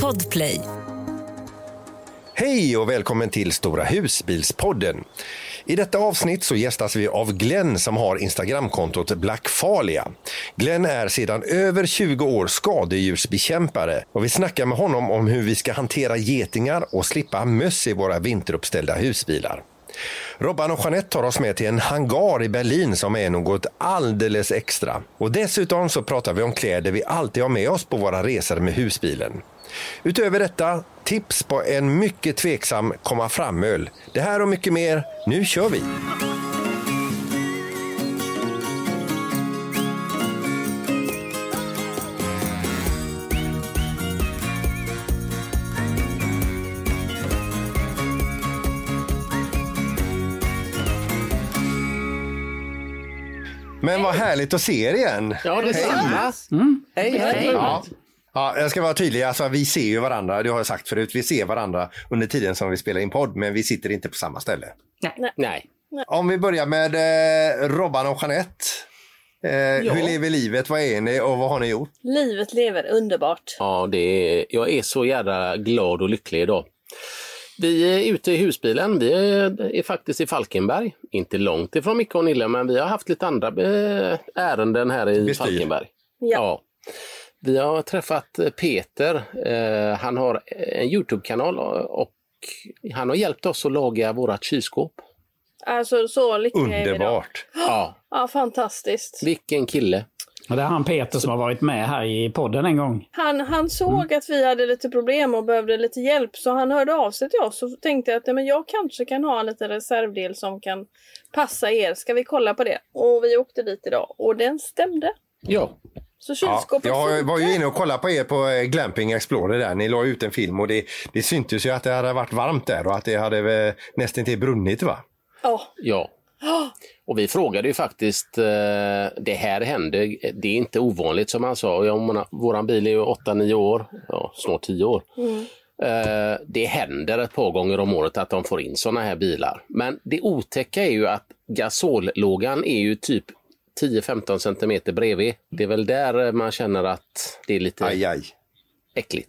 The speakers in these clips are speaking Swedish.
Podplay. Hej och välkommen till Stora husbilspodden. I detta avsnitt så gästas vi av Glenn som har Instagramkontot Blackfalia. Glenn är sedan över 20 år skadedjursbekämpare och vi snackar med honom om hur vi ska hantera getingar och slippa möss i våra vinteruppställda husbilar. Robban och Jeanette tar oss med till en hangar i Berlin som är något alldeles extra. Och dessutom så pratar vi om kläder vi alltid har med oss på våra resor med husbilen. Utöver detta, tips på en mycket tveksam komma fram-öl. Det här och mycket mer. Nu kör vi! Men vad härligt att se er igen! Ja, detsamma. Hej, hej. Ja. Ja, jag ska vara tydlig, alltså, vi ser ju varandra, det har jag sagt förut, vi ser varandra under tiden som vi spelar in podd, men vi sitter inte på samma ställe. Nej. Om vi börjar med eh, Robban och Jeanette. Eh, Hur lever livet, vad är ni och vad har ni gjort? Livet lever underbart. Ja, det är, jag är så jävla glad och lycklig idag. Vi är ute i husbilen. Vi är, är faktiskt i Falkenberg. Inte långt ifrån Micke och Nille, men vi har haft lite andra eh, ärenden här i Bestyr. Falkenberg. Ja. Vi har träffat eh, Peter. Eh, han har en Youtube-kanal och han har hjälpt oss att laga vårat kylskåp. Alltså så lyckliga är vi då. Underbart! Ja, Ja, fantastiskt. vilken kille. Det är han Peter som har varit med här i podden en gång. Han, han såg att vi hade lite problem och behövde lite hjälp så han hörde av sig till oss och tänkte att ja, men jag kanske kan ha en liten reservdel som kan passa er. Ska vi kolla på det? Och vi åkte dit idag och den stämde. Ja, Så Ja, kylskåpet jag var ju inne och kollade på er på eh, Glamping Explorer där. Ni la ut en film och det, det syntes ju att det hade varit varmt där och att det hade eh, nästan till brunnit va? Ja, Ja. Och vi frågade ju faktiskt, eh, det här hände, det är inte ovanligt som han sa. Ja, våran- våran bil är ju 8-9 år, ja, snart 10 år. Eh, det händer ett par gånger om året att de får in sådana här bilar. Men det otäcka är ju att gasollågan är ju typ 10-15 centimeter bredvid. Det är väl där man känner att det är lite Aj, aj. äckligt.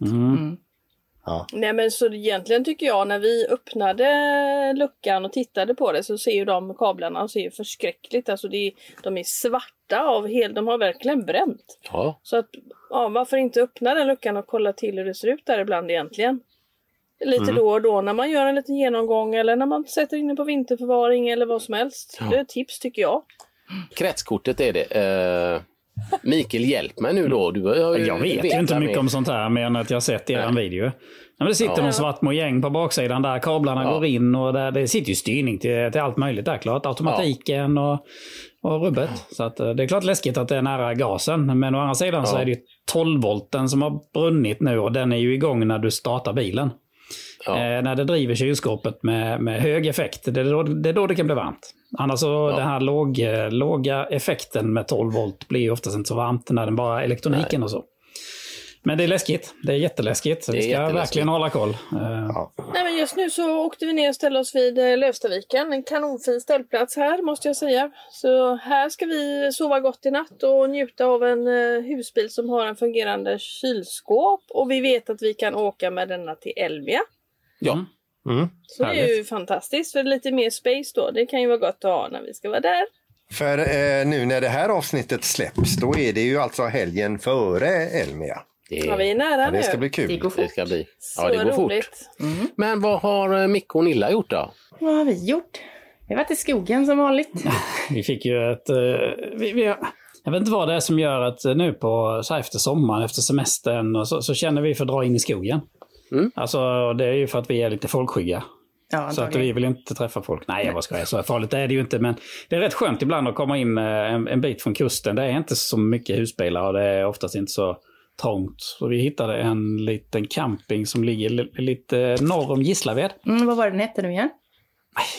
Nej men så egentligen tycker jag när vi öppnade luckan och tittade på det så ser ju de kablarna och ser ju förskräckligt. Alltså det de är svarta av hel, de har verkligen bränt. Ja, Så att, ja, varför inte öppna den luckan och kolla till hur det ser ut där ibland egentligen? Lite då och då när man gör en liten genomgång eller när man sätter in den på vinterförvaring eller vad som helst. Det är ett tips tycker jag. kretskortet är det. Eh, Mikael, hjälp mig nu då. Du har ju Jag vet ju inte mycket om sånt här mer än att jag sett er video. Ja, det sitter Ja. någon svart mojäng på baksidan där kablarna Ja. går in och där, det sitter ju styrning till, till allt möjligt där klart. Automatiken och, och rubbet. Så att, eh, det är klart läskigt att det är nära gasen. Men å andra sidan så Ja. är det ju 12 volten som har brunnit nu och den är ju igång när du startar bilen. Ja. Eh, när det driver kylskåpet med, med hög effekt, det är, då, det är då det kan bli varmt. Annars så den här låg, eh, låga effekten med 12 volt blir oftast inte så varmt när den bara är elektroniken och så. Men det är läskigt. Det är jätteläskigt. Så Det vi ska verkligen hålla koll. Eh, Nej men just nu så åkte vi ner och ställde oss vid eh, Lövstaviken. En kanonfin ställplats här måste jag säga. Så här ska vi sova gott i natt och njuta av en eh, husbil som har en fungerande kylskåp. Och vi vet att vi kan åka med denna till Elmia. Ja. Mm. Så det är ju fantastiskt för lite mer space då. Det kan ju vara gott att ha när vi ska vara där. För eh, nu när det här avsnittet släpps, då är det ju alltså helgen före Elmia. Det, Ja, vi är nära Ja, nu. det ska bli kul. Det går det fort. ska bli. Så Ja, det går fort. roligt. Men vad har eh, Micke och Nilla gjort då? Vad har vi gjort? Vi har varit i skogen som vanligt. vi fick ju ett... eh, vi, vi, jag vet inte vad det är som gör att eh, nu på, så här efter sommaren, efter semestern, och så, så känner vi för att dra in i skogen. Mm. Alltså det är ju för att vi är lite folkskygga. Ja, Så att vi vill inte träffa folk. Nej, jag bara skojar. Så farligt är det ju inte. Men det är rätt skönt ibland att komma in en, en bit från kusten. Det är inte så mycket husbilar och det är oftast inte så trångt. Så vi hittade en liten camping som ligger li- lite norr om Gislaved. Mm, vad var det den hette nu igen?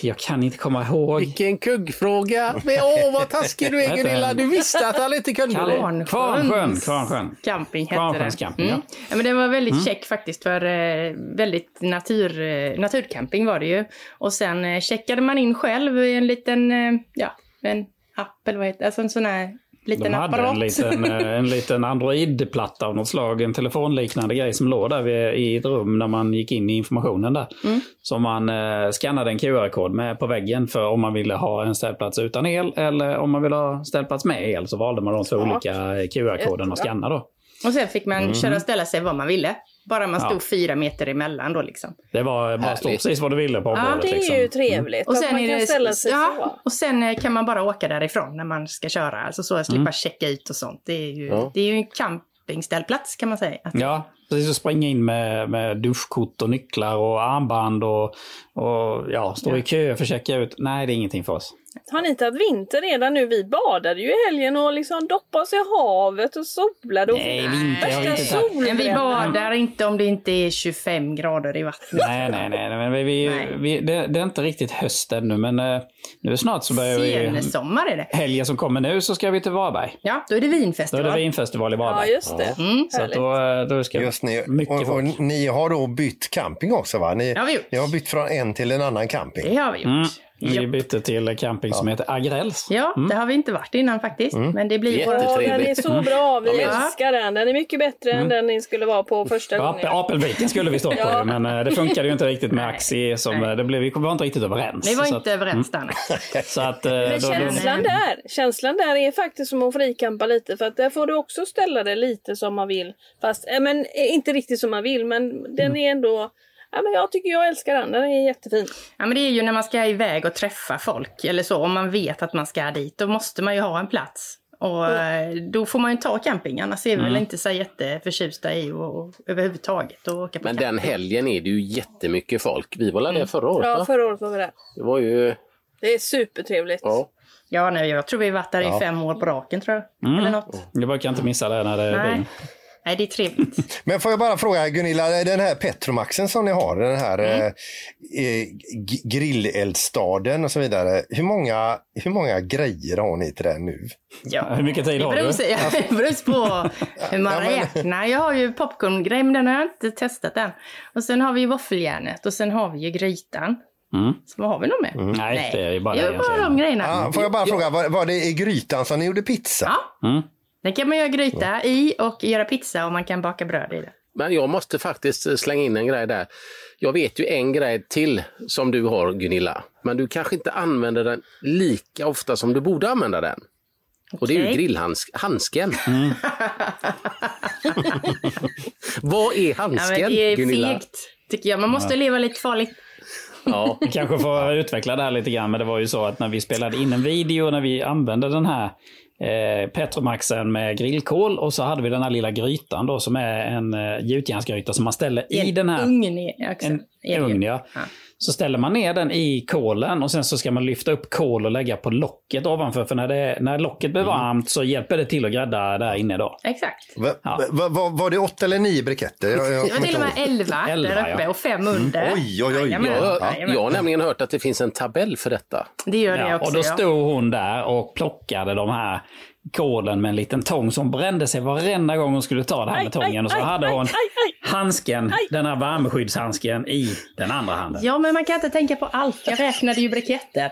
Jag kan inte komma ihåg. Vilken kuggfråga! Men, Åh, vad taskig du är Gunilla! Du visste att han inte kunde det. Kvarnsjöns Kvarnsjön, Kvarnsjön. camping hette Kvarnsjöns den. camping, mm. ja. ja. Men den var väldigt check faktiskt för eh, väldigt natur, eh, naturcamping var det ju. Och sen eh, checkade man in själv i en liten, ja, en app eller vad heter det? Alltså en sån här liten De hade apparat. en liten, eh, en liten Android-platta av något slag, en telefonliknande grej som låg där vid, i ett rum när man gick in i informationen där. Mm. Som man eh, skannade en QR-kod med på väggen för om man ville ha en ställplats utan el eller om man ville ha ställplats med el så valde man de två olika QR-koden att scanna då. Och sen fick man köra och ställa sig var man ville. Bara man stod Mm. Ja. fyra meter emellan då liksom. Det var bara stå Härligt. precis vad du ville på Ja, området. Det är liksom. ju trevligt Och att sen, man är kan det, ställa sig ja, så. och sen eh, kan man bara åka därifrån när man ska köra. Alltså så att slippa checka ut och sånt. Det är ju, Ja. det är ju en campingställplats kan man säga. Att, Ja, precis att springa in med, med duschkort och nycklar och armband och, och ja, stå i kö för att checka ut. Nej, det är ingenting för oss. Har ni tagit vinter redan nu? Vi badade ju i helgen och liksom doppade oss i havet och solade. Och Nej, vinter har vi inte tagit. Men vi badar inte om det inte är 25 grader i vattnet. Nej, nej, nej. nej, Men vi, vi, Nej. vi, det, det är inte riktigt höst ännu, men eh, nu snart så börjar vi... Sensommar är det. Helgen som kommer nu så ska vi till Varberg. Ja, då är det Då är vinfestival. det vinfestival i Ja, Varberg. just det. Mm. så att då, eh, då ska Just ni, mycket och, och folk. ni har då bytt camping också va? Ni, Ja, vi ni har bytt från en till en annan camping. Det har vi gjort. Mm. Vi bytte till camping som heter Agrells. Ja, det har vi inte varit innan faktiskt. Men det blir. Ja, den är så bra. Vi Ja, men- älskar den. Den är mycket bättre än den ni skulle vara på första gången. Apelviken skulle vi stå på Ja. men eh, det funkade ju inte riktigt med. Axi. Som, Nej. eh, det blev, vi var inte riktigt överens. Vi var så inte att, överens där. nej. Så att, eh, Men då, då, känslan där, känslan där är faktiskt som att frikampa lite för att där får du också ställa det lite som man vill. Fast, men inte riktigt som man vill men den är ändå, ja men jag tycker jag älskar den, den är jättefin. Ja, men det är ju när man ska iväg och träffa folk eller så. Om man vet att man ska dit, då måste man ju ha en plats. Och eh, då får man ju ta camping, annars är vi väl inte så jätteförtjusta i och, och överhuvudtaget att åka på Men camping. den helgen är det ju jättemycket folk. Vi var där förra året Ja, va? förra året var vi där. Det var ju... Det är supertrevligt. Ja. Ja, nej, jag tror vi har varit där i fem år på raken tror jag. Eller något. jag brukar inte missa det när det är Nej. Nej, det är trevligt. Men får jag bara fråga Gunilla, den här Petromaxen som ni har, den här Mm. eh, eh, grilleldstaden och så vidare. Hur många, hur många grejer har ni till den nu? Ja. Hur mycket tid har du? sig- det beror på hur man Ja, räknar. Jag har ju popcorngrej, men den har jag inte testat än. Och sen har vi ju våffeljärnet och sen har vi ju grytan. Mm. Så vad har vi nog med? Nej, det är bara det är bara de grejerna. Ah, får jag bara fråga, var, var det i grytan som ni gjorde pizza? Ja, Mm. Den kan man göra gryta i och göra pizza och man kan baka bröd i det. Men jag måste faktiskt slänga in en grej där. Jag vet ju en grej till som du har Gunilla. Men du kanske inte använder den lika ofta som du borde använda den. Och det är ju grillhandsken. Mm. Vad är Ja, handsken men det är Gunilla? fegt, tycker jag. Man måste leva lite farligt. Ja. Vi kanske får utveckla det här lite grann, men det var ju så att när vi spelade in en video, när vi använde den här eh, Petromaxen med grillkol och så hade vi den här lilla grytan då som är en eh, gjutjärnsgryta som man ställer i den här Ugn i, också. en ugn. Ja. Ja. Så ställer man ner den i kolen och sen så ska man lyfta upp kol och lägga på locket ovanför. För när, det, när locket blir varmt så hjälper det till att grädda där inne då. Exakt. Va, Ja. va, va, var det åtta eller nio briketter? Jag, jag Det var till och med ihåg. 11 Elva, där uppe ja. och fem under. Oj, oj, oj. Jajamän. Jag, har- Jajamän. jag har nämligen hört att det finns en tabell för detta. Det gör det Ja, också. och då ja. stod hon där och plockade de här kolen med en liten tång som brände sig varenda gång hon skulle ta det här med tången. Och så hade hon handsken, den här värmeskyddshandsken i den andra handen. Ja, men man kan inte tänka på allt. Jag räknade ju briketter.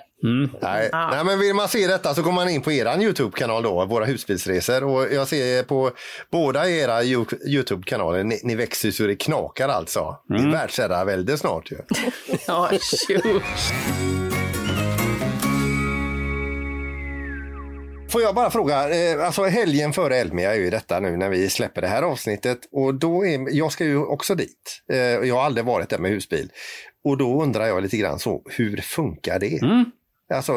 Nej. Ja. Nej, men vill man se detta så går man in på er Youtube-kanal då, Våra husbilsresor. Och jag ser på båda era Yo- Youtube-kanaler, ni, ni växer så det knakar alltså. Det är världsherravälde snart ju. Ja, tjo. Får jag bara fråga, eh, alltså helgen före Elmia är ju detta nu när vi släpper det här avsnittet och då är, jag ska ju också dit. Eh, jag har aldrig varit där med husbil. Och då undrar jag lite grann så, hur funkar det? Mm. Alltså,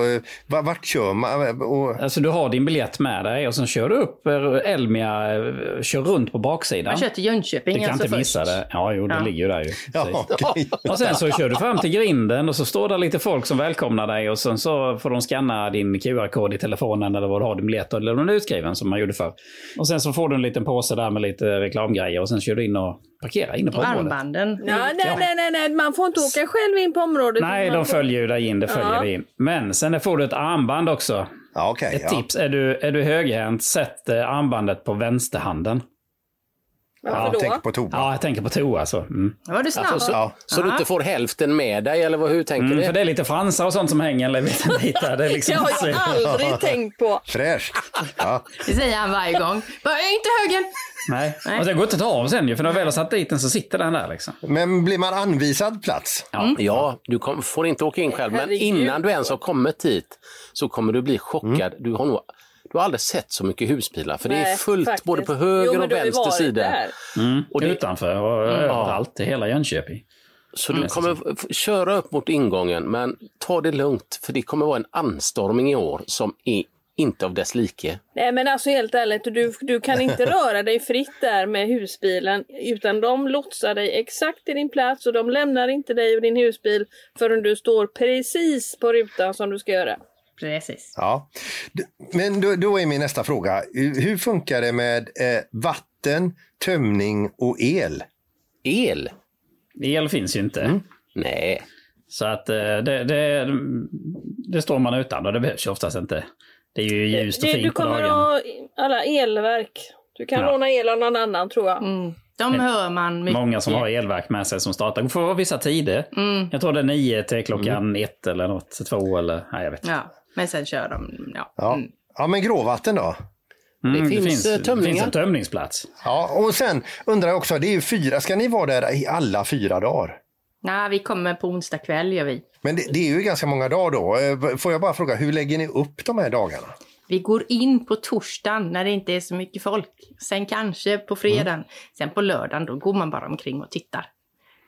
va- vart kör man? Och, Alltså du har din biljett med dig och sen kör du upp eh, Elmia, eh, kör runt på baksidan. Man kör till Jönköping Du kan alltså inte missa först. det. Ja, jo, det Ja. ligger ju där ju. ja, okej. Och sen så kör du fram till grinden och så står det lite folk som välkomnar dig och sen så får de scanna din QR-kod i telefonen eller vad du har din biljett eller den är utskriven som man gjorde förr. Och sen så får du en liten påse där med lite reklamgrejer och sen kör du in och parkerar inne på området. Armbanden. Ja, nej, nej, nej, nej, man får inte åka själv in på området. Nej, de får- följer ju dig in, det följer Ja. in. Men sen får du ett armband också. Ja, okej, Ett ja. tips, är du, är du högerhänt, sätt eh, armbandet på vänsterhanden. Varför Ja, då? tänk på toa. Ja, jag tänker på toa så. Mm. Var du snabb. Alltså, så Ja. så du inte får hälften med dig eller vad, hur tänker Mm, du? för det är lite fransar och sånt som hänger en liten bit där. Det är liksom Det har jag aldrig tänkt på. Fräscht. Ja. Det säger han varje gång. Bara, inte högen! Nej. Nej. Och det går inte att ta av sen ju, för när du väl har satt dit den så sitter den där liksom. Men blir man anvisad plats? Ja, du kom, får inte åka in själv, men innan du ens har kommit hit så kommer du bli chockad. Du, har nog, du har aldrig sett så mycket husbilar, för det är Nej, fullt faktiskt. både på höger Jo, och vänster sida. där. Och det, Utanför och överallt i hela Jönköping. så du kommer f- köra upp mot ingången, men ta det lugnt, för det kommer vara en anstormning i år som är inte av dess like. Nej men alltså helt ärligt, du, du kan inte röra dig fritt där med husbilen utan de lotsar dig exakt till din plats och de lämnar inte dig och din husbil förrän du står precis på rutan som du ska göra. Precis. Ja. Men då, då är min nästa fråga. Hur funkar det med eh, vatten, tömning och el? El? El finns ju inte. Nej. Så att eh, det, det, det står man utan och det behövs ju oftast inte. Det är ju ljust och Det, fint du på kommer dagen. ha alla elverk. Du kan Ja. låna el av någon annan tror jag. Mm. De hör man mycket. Många som har elverk med sig som startar. Får vissa tider. Mm. Jag tror det är nio till klockan ett eller något, två eller nej jag vet inte. Ja, men sen kör de. Ja. Ja, Mm. ja men gråvatten då? Mm, Det finns, eh, det finns tömningar. en tömningsplats. Ja, och sen undrar jag också, det är ju fyra, ska ni vara där i alla fyra dagar? Nej, vi kommer på onsdag kväll gör vi. Men det, det är ju ganska många dagar då. Eh, Får jag bara fråga, hur lägger ni upp de här dagarna? Vi går in på torsdagen när det inte är så mycket folk. Sen kanske på fredagen. Sen på lördagen då går man bara omkring och tittar.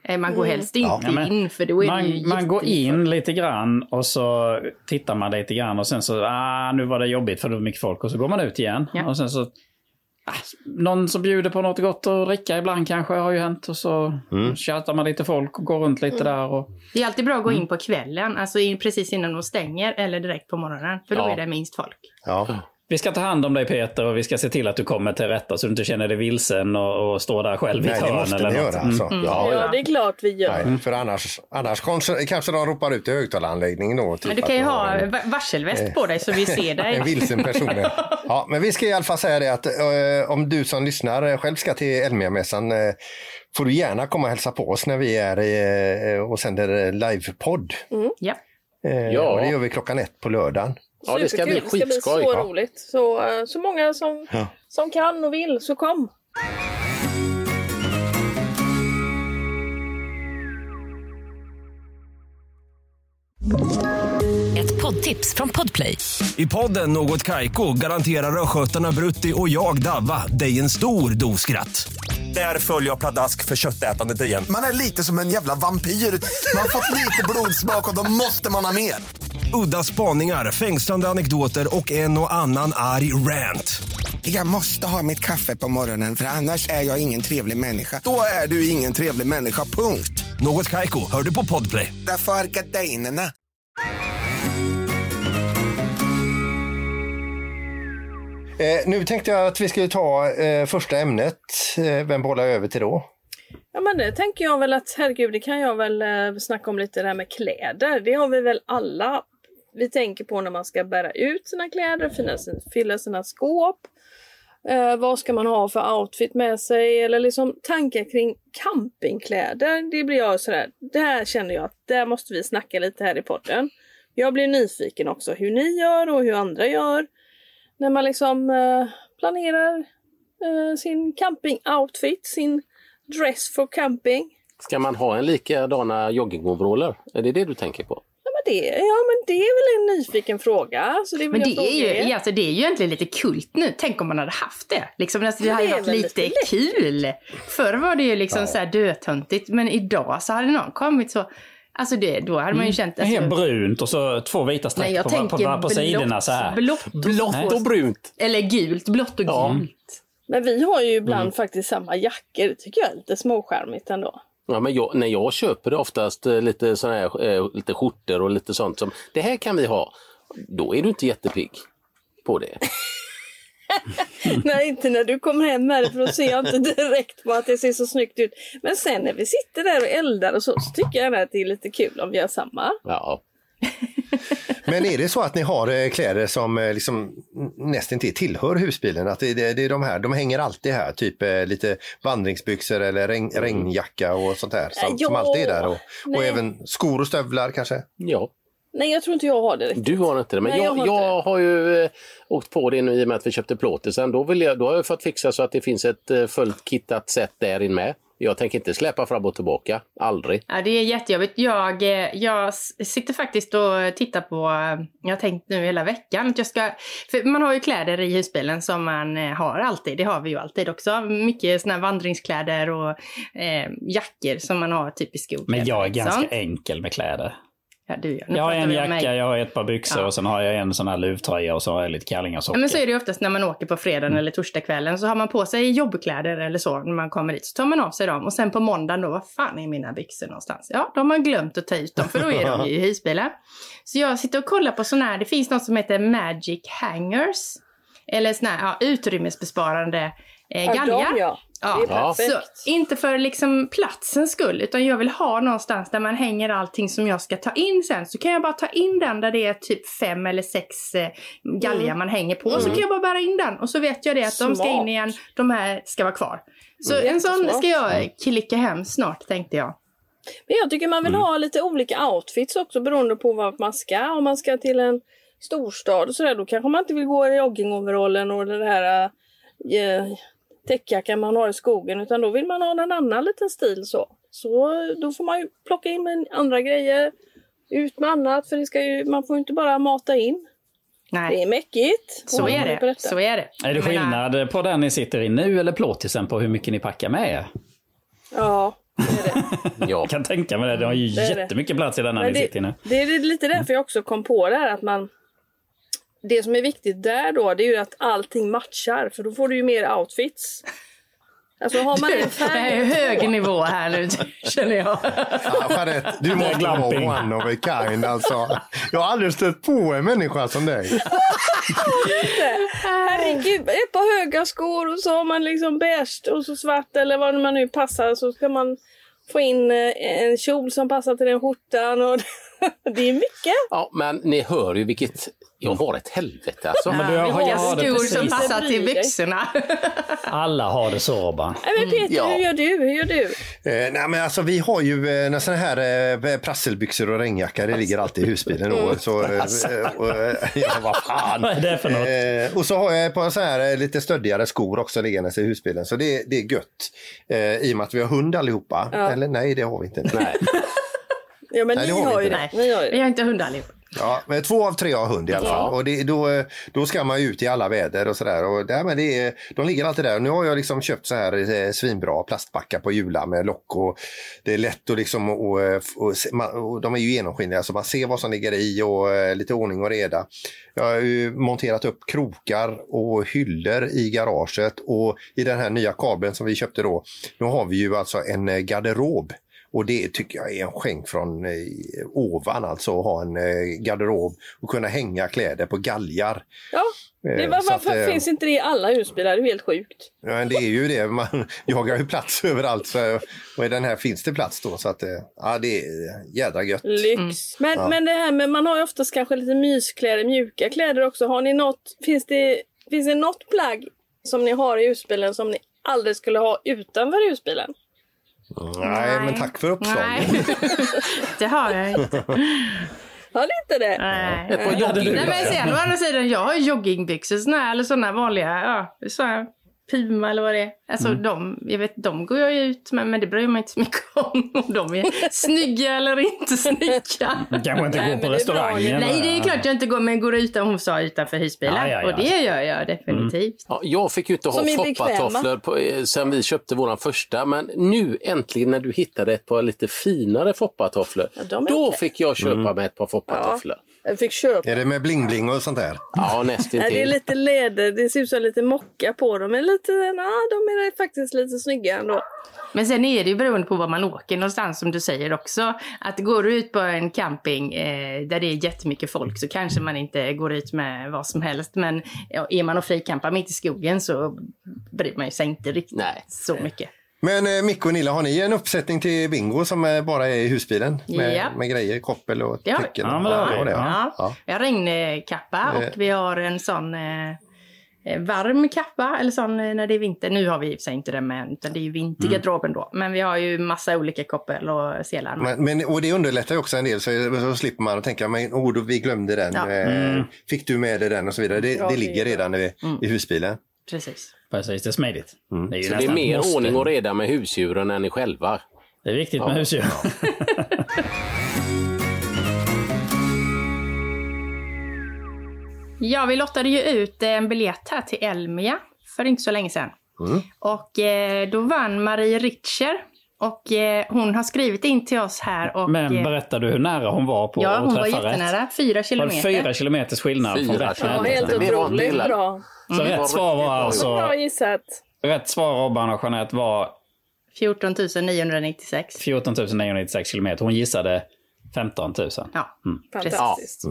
Eh, Man går helst inte Ja, men in för då är det ju Man, man går in lite grann och så tittar man lite grann och sen så, ah, nu var det jobbigt för det var mycket folk och så går man ut igen. Ja. Och sen så, ah, någon som bjuder på något gott att dricka ibland kanske har ju hänt och så Mm. tjatar man lite folk och går runt lite där och Det är alltid bra att gå in på kvällen, alltså in precis innan de stänger eller direkt på morgonen. För då Ja. är det minst folk. Ja. Vi ska ta hand om dig Peter och vi ska se till att du kommer till rätta så du inte känner dig vilsen och, och står där själv i Nej, ett det hörn måste eller ni något. göra alltså. Mm. Ja, Ja, det är klart vi gör. Nej, för annars, annars kanske, kanske de ropar ut i högtalaranläggningen då. Typ Men du kan ju ha en- va- varselväst på dig så vi ser En dig. vilsen person. ja, men vi ska i alla fall säga det att eh, om du som lyssnar eh, själv ska till Elmia-mässan eh, får du gärna komma och hälsa på oss när vi är eh, och sänder eh, livepodd. Ja. Eh, Ja. och det gör vi klockan ett på lördagen. Ja, det ska bli Superkul. Det ska bli skitskoj. så Ja. roligt. Så, eh, så många som, Ja. som kan och vill, så kom. Ett poddtips från Podplay. I podden Något Kaiko garanterar östgötarna Brutti och jag, Davva, dig en stor dos skratt. Där följer jag pladask för köttätandet igen. Man är lite som en jävla vampyr. Man har fått lite blodsmak och då måste man ha mer. Udda spaningar, fängslande anekdoter och en och annan arg rant. Jag måste ha mitt kaffe på morgonen för annars är jag ingen trevlig människa. Då är du ingen trevlig människa, punkt. Något Kaiko, hör du på Podplay. Därför är gardinerna. Eh, nu tänkte jag att vi skulle ta eh, första ämnet. Eh, vem bollar jag över till då? Ja men det tänker jag väl att herregud det kan jag väl eh, snacka om lite det här med kläder. Det har vi väl alla. Vi tänker på när man ska bära ut sina kläder, fylla, sin, fylla sina skåp. Eh, vad ska man ha för outfit med sig? Eller liksom tankar kring campingkläder. Det blir jag sådär, det här känner jag att där måste vi snacka lite här i podden. Jag blir nyfiken också hur ni gör och hur andra gör. När man liksom eh, planerar eh, sin campingoutfit, sin dress for camping. Ska man ha en likadana joggingoveraller? Är det det du tänker på? Ja men, det, ja men det är väl en nyfiken fråga. Så det Men det är, ju, alltså det är ju egentligen lite kult nu. Tänk om man hade haft det. Liksom, alltså, det Men hade det är varit lite lite lätt. kul. Förr var det ju liksom så här dötöntigt. Men idag så hade någon kommit så... Alltså det, då hade man ju känt... Alltså, Helt brunt och så två vita streck nej, på, på, på, på sidorna så här. Blått, Blått och brunt. Eller gult, blått och Ja. gult. Men vi har ju ibland Mm. faktiskt samma jackor. Det tycker jag är lite småskärmigt ändå. Ja, men jag, när jag köper det oftast eh, lite, såna här, eh, lite skjortor och lite sånt som det här kan vi ha. Då är du inte jättepigg på det. Nej, inte när du kommer hem med det för då ser jag inte direkt på att det ser så snyggt ut. Men sen när vi sitter där och eldar och så, så tycker jag att det är lite kul om vi gör samma. Ja. Men är det så att ni har eh, kläder som eh, liksom nästan till tillhör husbilen? Att det, det, det är de här, de hänger alltid här, typ eh, lite vandringsbyxor eller regn, regnjacka och sånt där som, Ja, som alltid är där. Och, och även skor och stövlar kanske? Ja, Nej, jag tror inte jag har det riktigt. du har inte det. Men Nej, jag jag, har jag, har ju eh, åkt på det nu i och med att vi köpte plåtisen. Då, vill jag, då har jag fått fixa så att det finns ett eh, fullt kittat sätt där in med. Jag tänker inte släppa fram och tillbaka. Aldrig. Ja, det är jättejobbigt. Jag, eh, jag sitter faktiskt och tittar på, jag har tänkt nu hela veckan att jag ska, för man har ju kläder i husbilen som man eh, har alltid, det har vi ju alltid också. Mycket såna här vandringskläder och eh, jackor som man har typ i skogen. Men jag är ganska Sånt. enkel med kläder. Ja, du, ja. Jag har en mig. jacka, jag har ett par byxor Ja. och sen har jag en sån här luvtröja och så har jag lite kallingar och Ja, socker. men så är det ju oftast när man åker på fredagen eller torsdagskvällen så har man på sig jobbkläder eller så när man kommer dit. Så tar man av sig dem och sen på måndagen då, vad fan är mina byxor någonstans? Ja, de har glömt att ta ut dem för då är de ju i husbilen. Så jag sitter och kollar på sådana här, det finns något som heter Magic Hangers. Eller sådana här ja, utrymmesbesparande eh, Ja, galgar. de, ja. Ja. Det är perfekt. Så, inte för liksom platsens skull, utan jag vill ha någonstans där man hänger allting som jag ska ta in sen. Så kan jag bara ta in den där det är typ fem eller sex eh, galgar Mm. man hänger på. Så kan jag bara bära in den och så vet jag det att de ska in Smart. igen, de här ska vara kvar. Så Mm. en sån ska jag klicka hem snart tänkte jag. Men jag tycker man vill Mm. ha lite olika outfits också beroende på vart man ska. Om man ska till en storstad och sådär då kanske man inte vill gå i joggingoverallen och den här eh, täckjackan man har i skogen utan då vill man ha en annan liten stil så. Så då får man ju plocka in med andra grejer. Ut med annat för det ska ju, man får ju inte bara mata in. Det Nej, är mäckigt. så är det. Så är det. Är det skillnad på den ni sitter i nu eller plåtisen på hur mycket ni packar med er? Ja, det är det. Ja. Jag kan tänka mig det. Det har ju Det är det. jättemycket plats i denna Men ni sitter i nu. det, det är lite därför jag också kom på det här att man det som är viktigt där då, det är ju att allting matchar för då får du ju mer outfits. Alltså har man en Det är färg... hög nivå här nu känner jag. Ja, Jeanette, du måste vara one of a kind alltså. Jag har aldrig stött på en människa som dig. Herregud, ett par höga skor och så har man liksom beige och så svart eller vad man nu passar så ska man få in eh, en kjol som passar till den skjortan och det är mycket. ja, men ni hör ju vilket... Jag har ett helvete alltså. Men du har, jag har det skor som passar till byxorna. Alla har det så Robban. Men Peter, Ja. hur gör du? Hur gör du? Eh, nej men alltså vi har ju eh, såna här eh, prasselbyxor och regnjacka, det ligger alltid i husbilen. Mm. Och, så, eh, och, eh, ja, vad fan. Vad är det för något? Eh, och så har jag ett par så här eh, lite stöddigare skor också liggandes i husbilen. Så det, det är gött. Eh, I och med att vi har hund allihopa. Eller nej, det har vi inte. Nej. Ja men Nej, det ni har har ju inte. det. Nej, Ni har ju vi det. har inte hund allihop. Ja, men två av tre har hund i alla fall. Och det, då, då ska man ju ut i alla väder och sådär. Och där, men det är, de ligger alltid där. Nu har jag liksom köpt så här eh, svinbra plastbackar på Jula med lock och det är lätt att liksom och, eh, och, man, och de är ju genomskinliga så man ser vad som ligger i och eh, lite ordning och reda. Jag har ju monterat upp krokar och hyllor i garaget och i den här nya kabeln som vi köpte då, nu har vi ju alltså en garderob. Och det tycker jag är en skänk från eh, ovan alltså att ha en eh, garderob och kunna hänga kläder på galgar. Ja, det, Eh, var, så att, varför eh, finns inte det i alla husbilar? Det är helt sjukt. Ja, men det är ju det, man jagar ju plats överallt så, och i den här finns det plats då så att eh, ja, det är jädra gött. Lyx. Men, Ja. men det här med, man har ju oftast kanske lite myskläder, mjuka kläder också. Har ni något, finns det, finns det något plagg som ni har i husbilen som ni aldrig skulle ha utanför husbilen? Nej, men tack för uppslaget. Nej, det har jag inte. Har ni inte det? Nej. Ett par Nej jogging. men sen å andra sidan, jag har joggingbyxor såna här, eller såna vanliga, ja, så här, Puma eller vad det är. Alltså de, jag vet, de går jag ut med, men det bryr jag mig inte så mycket om. Om de är snygga eller inte snygga. Kanske inte Nej, gå men på det är restaurangen. Nej, det är klart jag inte går, men går utan hon sa utanför husbilen. Ja, ja, ja. Och det gör jag definitivt. Ja, jag fick ju inte ha foppatofflor eh, sen vi köpte våran första, men nu äntligen när du hittade ett par lite finare foppatofflor, då fick jag köpa med ett par foppatofflor. Jag fick köpa. Är det med bling-bling och sånt där? Ja, Nej, det är lite läder, det ser ut som lite mocka på dem. Men lite, ja, de är faktiskt lite snygga ändå. Men sen är det ju beroende på var man åker någonstans som du säger också. Att går du ut på en camping eh, där det är jättemycket folk så kanske man inte går ut med vad som helst. Men ja, är man och frikampar mitt i skogen så bryr man ju sig inte riktigt Nej. så mycket. Men eh, Micke och Nilla, har ni en uppsättning till bingo som eh, bara är i husbilen? Med, Ja. med grejer, koppel och tecken? Ja, men det har vi. Ja, det, Ja. ja. Vi har regnkappa Eh. och vi har en sån eh, eh, varm kappa, eller sån när det är vinter. Nu har vi i och för sig inte det med, utan det är ju vintergarderoben då. Men vi har ju massa olika koppel och selar. Men, men, och det underlättar ju också en del så, så slipper man att tänka men oh, då, vi glömde den. Ja. Eh, Fick du med dig den och så vidare. Det, Ja, det ligger redan i, i husbilen. Precis. Precis, det är smidigt. Det är ju Så det är mer måste. ordning och reda med husdjuren än ni själva. Det är viktigt med husdjur. Ja, vi lottade ju ut eh, en biljett här till Elmia för inte så länge sedan. Och eh, då vann Marie Ritcher. Och eh, hon har skrivit in till oss här och... Men eh, berättar du hur nära hon var på Ja, att hon var träffa rätt? jättenära. Fyra Var det kilometer. fyra kilometers skillnad från Fyra rätt Ja, helt otroligt bra. Så rätt svar var alltså... Bra gissat. Rätt svar Robban och Jeanette var 14 996. 14 996 kilometer. Hon gissade 15 000. Ja, precis. Fantastiskt.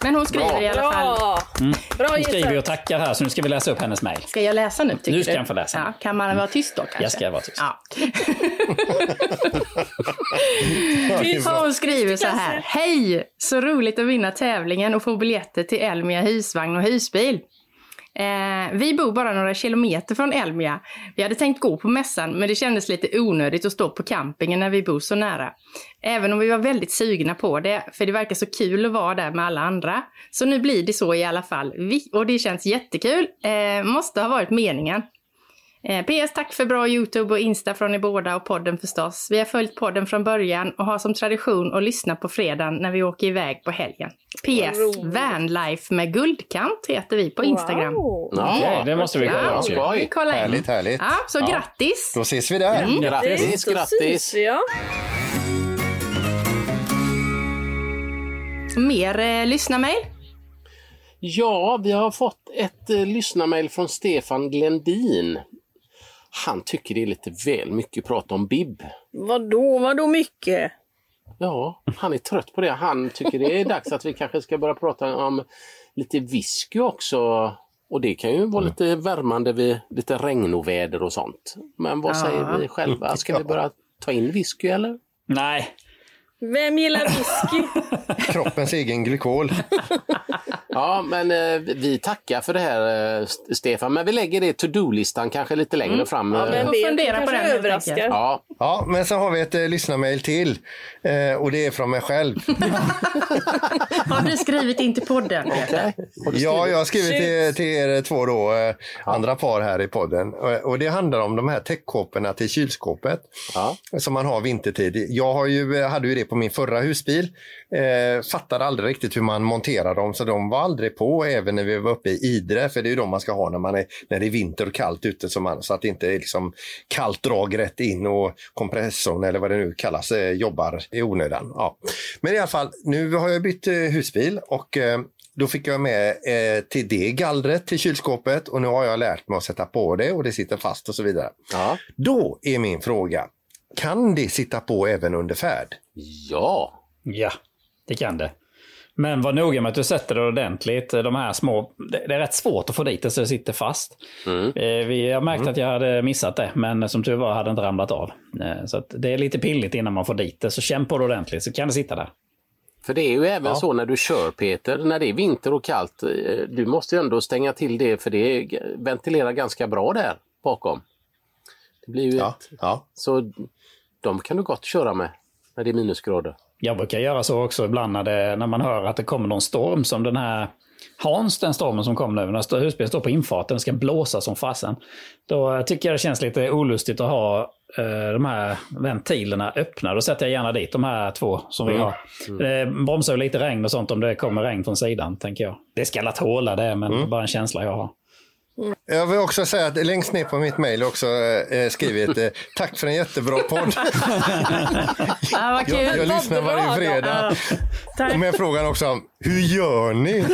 Men hon skriver i alla fall... Bra! Bra Hon skriver och tackar här så nu ska vi läsa upp hennes mejl. Ska jag läsa nu tycker Nu ska du? jag få läsa. Ja, kan man vara tyst då kanske? Jag ska vara tyst. Ja. Hon skriver så här. Hej! Så roligt att vinna tävlingen och få biljetter till Elmia husvagn och husbil. Eh, vi bor bara några kilometer från Elmia. Vi hade tänkt gå på mässan men det kändes lite onödigt att stå på campingen när vi bor så nära. Även om vi var väldigt sugna på det, för det verkar så kul att vara där med alla andra. Så nu blir det så i alla fall. Vi, och det känns jättekul. Eh, måste ha varit meningen. Eh, PS, tack för bra YouTube och Insta från er båda och podden förstås. Vi har följt podden från början och har som tradition att lyssna på fredagen när vi åker iväg på helgen. PS. Vanlife med guldkant heter vi på Instagram. Wow. Okej, det måste vi kolla Ja, skoj. vi kollar in. Härligt, härligt. Ja, så grattis! Då ses vi där. Mm. Grattis, grattis! ja. Mer eh, lyssnarmail? Ja, vi har fått ett eh, lyssnarmail från Stefan Glendin. Han tycker det är lite väl mycket prat om Bib. Vadå, vadå mycket? Ja, han är trött på det. Han tycker det är dags att vi kanske ska börja prata om lite whisky också. Och det kan ju vara lite värmande vid lite regnoväder och sånt. Men vad säger vi själva? Ska vi börja ta in whisky eller? Nej, Vem gillar whisky? Kroppens egen glykol. Ja, men eh, vi tackar för det här eh, St- Stefan. Men vi lägger det to-do-listan kanske lite längre fram. Ja, eh. vem får vet, fundera det på den, överraskar. Ja, Ja, men så har vi ett eh, lyssnarmail till. Eh, och det är från mig själv. Har du skrivit in till podden? Peter? Ja, jag har skrivit till, till er två då, eh, andra par här i podden. Och, och det handlar om de här täckkåporna till kylskåpet ja. som man har vintertid. Jag har ju, eh, hade ju det på min förra husbil. Eh, fattade aldrig riktigt hur man monterar dem så de var aldrig på även när vi var uppe i Idre. För det är ju de man ska ha när, man är, när det är vinter och kallt ute så, man, så att det inte är liksom kallt drag rätt in och kompressorn eller vad det nu kallas eh, jobbar i onödan. Ja. Men i alla fall, nu har jag bytt eh, husbil och eh, då fick jag med eh, till det gallret till kylskåpet och nu har jag lärt mig att sätta på det och det sitter fast och så vidare. Ja. Då är min fråga, kan det sitta på även under färd? ja. ja, det kan det. Men var noga med att du sätter det ordentligt. De här små, det är rätt svårt att få dit det så det sitter fast. Mm. Eh, Vi, jag märkte att jag hade missat det, men som tur var hade det inte ramlat av. Eh, Så att det är lite pilligt innan man får dit det, så känn på det ordentligt så kan det sitta där. För det är ju även så när du kör Peter, när det är vinter och kallt. eh, Du måste ju ändå stänga till det för det ventilerar ganska bra där bakom. Det blir ju Ja, ett, ja. Så de kan du gott köra med när det är minusgrader. Jag brukar göra så också ibland när, det, när man hör att det kommer någon storm som den här Hans, den stormen som kom nu, när husbilen står på infarten och ska blåsa som fasen. Då tycker jag det känns lite olustigt att ha eh, de här ventilerna öppna. Då sätter jag gärna dit de här två som vi har. Det bromsar lite regn och sånt om det kommer regn från sidan, tänker jag. Det ska la tåla det, men är bara en känsla jag har. Jag vill också säga att längst ner på mitt mejl också eh, skrivit eh, tack för en jättebra podd. Ja, vad kul. Jag, jag lyssnar varje fredag. Tack. Med frågan också, hur gör ni?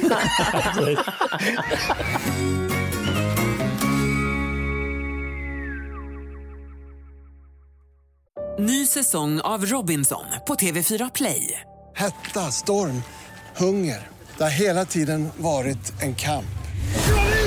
Ny säsong av Robinson på TV4 Play. Hetta, storm, hunger. Det har hela tiden varit en kamp.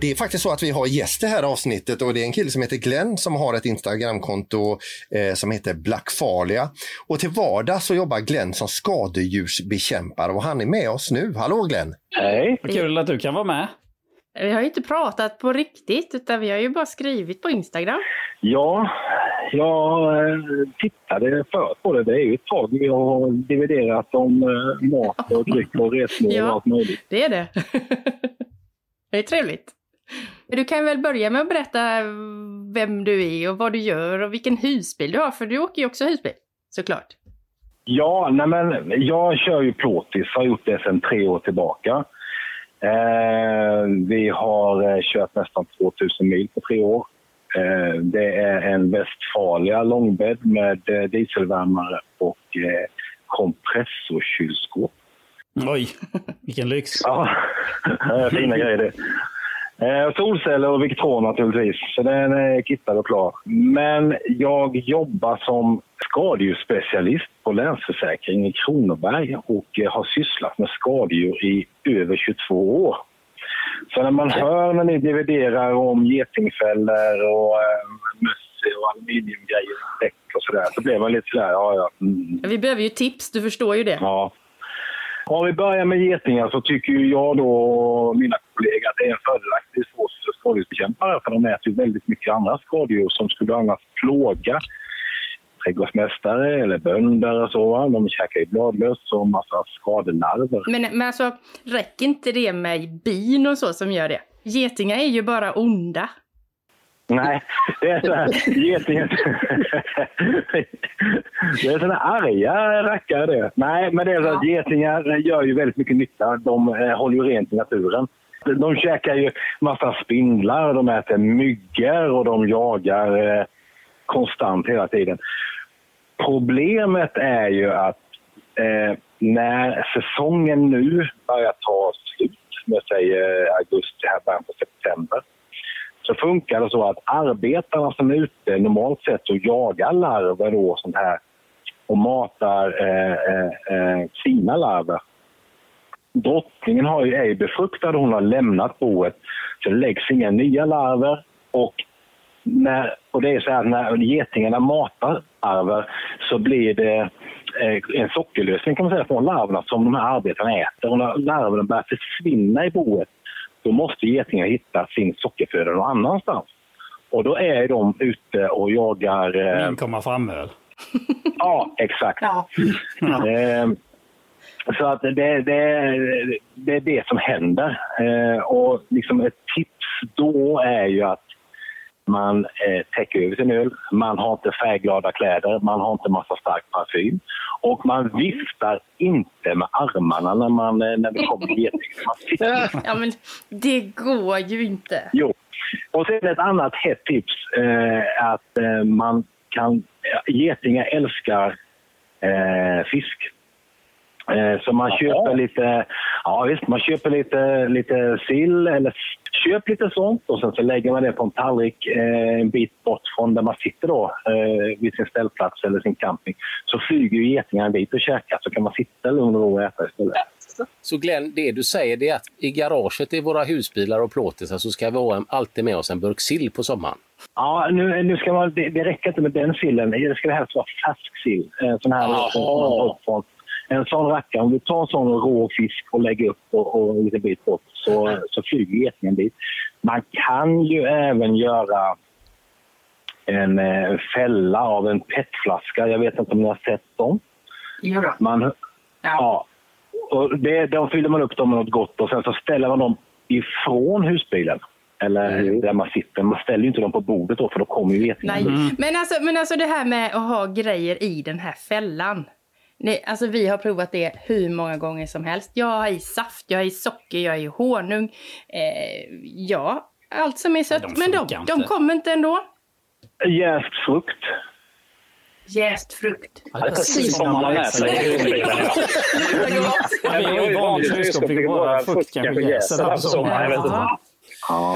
Det är faktiskt så att vi har gäst det här avsnittet och det är en kille som heter Glenn som har ett Instagramkonto eh, som heter Blackfalia. Och till vardags så jobbar Glenn som skadedjursbekämpare och han är med oss nu. Hallå Glenn! Hej! Vad kul att du kan vara med. Vi har ju inte pratat på riktigt utan vi har ju bara skrivit på Instagram. Ja, jag eh, tittade förut på det. Det är ju ett tag vi har dividerat om eh, mat och dryck och resmål och allt möjligt. det är det. det är trevligt. Du kan väl börja med att berätta vem du är och vad du gör och vilken husbil du har, för du åker ju också husbil, såklart. Ja, nej men jag kör ju plåtis, har gjort det sedan tre år tillbaka. Eh, vi har eh, kört nästan 2000 mil på tre år. Eh, det är en Westfalia långbädd med eh, dieselvärmare och eh, kompressorkylskåp. Oj, vilken lyx. Ja, fina grejer det. Eh, solceller och Victron naturligtvis, så den är kittad och klar. Men jag jobbar som skadedjursspecialist på Länsförsäkring i Kronoberg och eh, har sysslat med skadedjur i över 22 år. Så när man hör när ni dividerar om getingfällor och eh, möss och aluminiumgrejer och däck och sådär så blir man lite sådär, ja ja. Mm. Vi behöver ju tips, du förstår ju det. Ja. Om vi börjar med getingar så tycker jag då och mina kollegor att det är en fördelaktig skadedjursbekämpare för de äter ju väldigt mycket andra skadedjur som skulle annars plåga trädgårdsmästare eller bönder och så. De käkar ju bladlöss och massa skadelarver. Men, men alltså, räcker inte det med bin och så som gör det? Getingar är ju bara onda. Nej, det är så här, getingar... det är såna arga rackare det. Nej, men det är så att getingar gör ju väldigt mycket nytta. De eh, håller ju rent i naturen. De käkar ju massa spindlar, de äter myggor och de jagar eh, konstant hela tiden. Problemet är ju att eh, när säsongen nu börjar ta slut, med säger augusti, här början på september, så funkar det så att arbetarna som är ute normalt sett och jagar larver då, sånt här, och matar eh, eh, eh sina larver. Drottningen har ju, är befruktad och hon har lämnat boet. Så det läggs inga nya larver. Och, när, och det är så här när getingarna matar larver så blir det eh, en sockerlösning kan man säga från larverna som de här arbetarna äter. Och när larverna börjar försvinna i boet då måste getingar hitta sin sockerföda någon annanstans. Och då är de ute och jagar... Min komma framöl. ja, exakt. Ja. Eh, så att det, det, det är det som händer. Eh, och liksom ett tips då är ju att man eh, täcker över sin öl, man har inte färgglada kläder, man har inte massa stark parfym och man viftar inte med armarna när, man, eh, när det kommer getingar. Ja, men det går ju inte. Jo. Och sen ett annat hett tips eh, att eh, man kan... Getingar älskar eh, fisk. Eh, så man köper lite, ja visst, man köper lite, lite sill eller köp lite sånt och sen så lägger man det på en tallrik eh, en bit bort från där man sitter då eh, vid sin ställplats eller sin camping. Så flyger ju getingarna dit och käkar så kan man sitta lugn och ro och äta istället. Så Glenn, det du säger det är att i garaget i våra husbilar och plåtisar så ska vi ha alltid med oss en burk sill på sommaren. Ja, nu, nu ska man, det, det räcker inte med den sillen. Det ska helst vara färsk sill. En sån här oh. En sån rackare, om du tar en sån rå fisk och lägger upp och, och en liten bit bort så, så flyger getingen dit. Man kan ju även göra en eh, fälla av en petflaska. Jag vet inte om ni har sett dem? Jo Man, ja. ja. Och det, de fyller man upp dem med något gott och sen så ställer man dem ifrån husbilen. eller där man sitter. Man ställer ju inte dem på bordet då för då kommer ju getingarna. Nej, men, alltså, men alltså det här med att ha grejer i den här fällan. Nej, alltså vi har provat det hur många gånger som helst. Jag har i saft, jag har i socker, jag har i honung. Eh, ja, allt som är sött. de men de, de kommer inte ändå. Jäst frukt. Jäst frukt. Precis som man lär sig i husbilen. Ja, vi har ju vanligt kylskåp, vi går bara frukt kanske jäser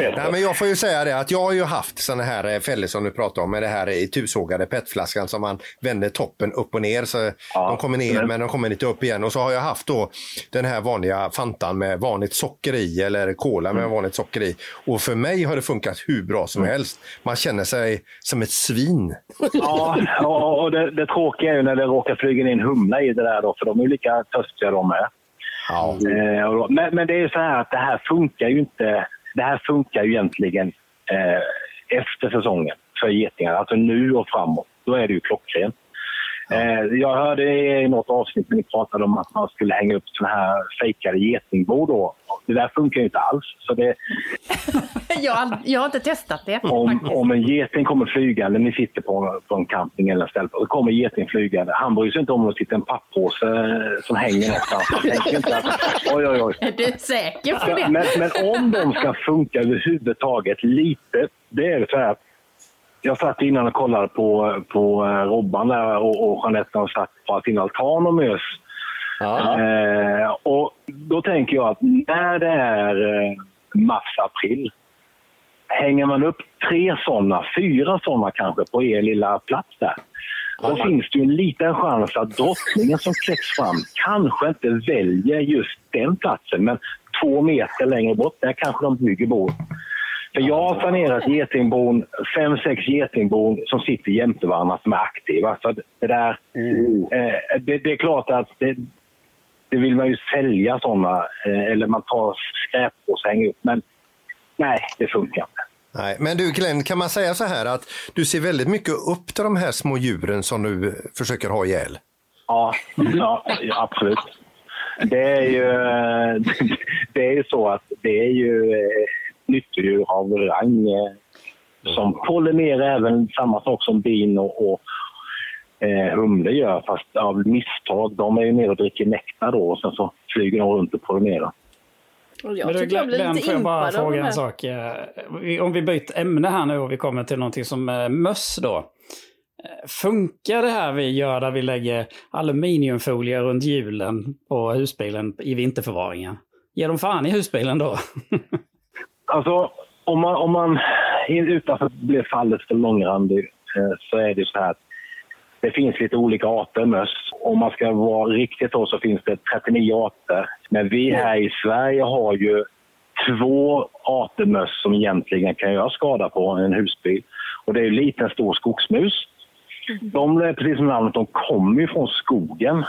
inte. Nej, men jag får ju säga det att jag har ju haft såna här eh, fällor som du pratar om med det här i tusågade petflaskan som man vänder toppen upp och ner så de kommer ner men- men de kommer lite upp igen och så har jag haft då den här vanliga Fantan med vanligt socker i eller Cola med vanligt socker i och för mig har det funkat hur bra som helst. Man känner sig som ett svin. Ja, och, och det, det tråkiga är ju när det råkar flyga in humla i det där då, för de är ju lika törstiga de med. Ja. Eh, men, men det är ju så här att det här funkar ju inte. Det här funkar ju egentligen eh, efter säsongen för getingar, alltså nu och framåt. Då är det ju klockrent. Eh, jag hörde i något avsnitt när ni pratade om att man skulle hänga upp såna här fejkade getingbord. Då. Det där funkar ju inte alls. Så det, jag, har jag har inte testat det. om, om en geting kommer flygande, ni sitter på, på en camping eller ställe, och det kommer geting flygande. Han bryr sig inte om att sitter en pappåse eh, som hänger någonstans. Han tänker inte att oj, oj, oj. Är du säker på det? Men, men om de ska funka överhuvudtaget lite, det är så här. Jag satt innan och kollade på, på eh, Robban där och, och Jeanette har satt på sin altan och mös. Eh, och då tänker jag att när det är eh, mars-april, hänger man upp tre sådana, fyra sådana kanske på er lilla plats där. Då finns det ju en liten chans att drottningen som kläcks fram kanske inte väljer just den platsen, men två meter längre bort, där kanske de bygger bord. För jag har planerat getingbon, fem, sex getingbon som sitter jämte varandra som är aktiva. Så det, där, eh, det, det är klart att det, det vill man ju sälja sådana, eh, eller man tar skräppåsar och hänger upp. Men nej, det funkar inte. Nej, men du Glenn, kan man säga så här att du ser väldigt mycket upp till de här små djuren som du försöker ha ihjäl? Ja, ja, ja absolut. Det är ju det är ju så att det är ju eh, nyttodjur av rang eh, som pollinerar även samma sak som bin och, och eh, humle gör fast av misstag. De är ju nere och dricker nektar då och sen så flyger de runt och pollinerar. Och jag Men tycker jag blir lite får jag bara fråga en sak? Eh, Om vi byter ämne här nu och vi kommer till någonting som eh, möss då. Eh, Funkar det här vi gör där vi lägger aluminiumfolie runt hjulen på husbilen i vinterförvaringen? Ger de fan i husbilen då? Alltså, om man, om man utanför blir fallet för långrandig så är det så här att det finns lite olika arter möss. Om man ska vara riktigt då så finns det 39 arter. Men vi här i Sverige har ju två arter möss som egentligen kan göra skada på en husbil. Och det är ju liten stor skogsmus. De är precis som namnet, de kommer ju från skogen.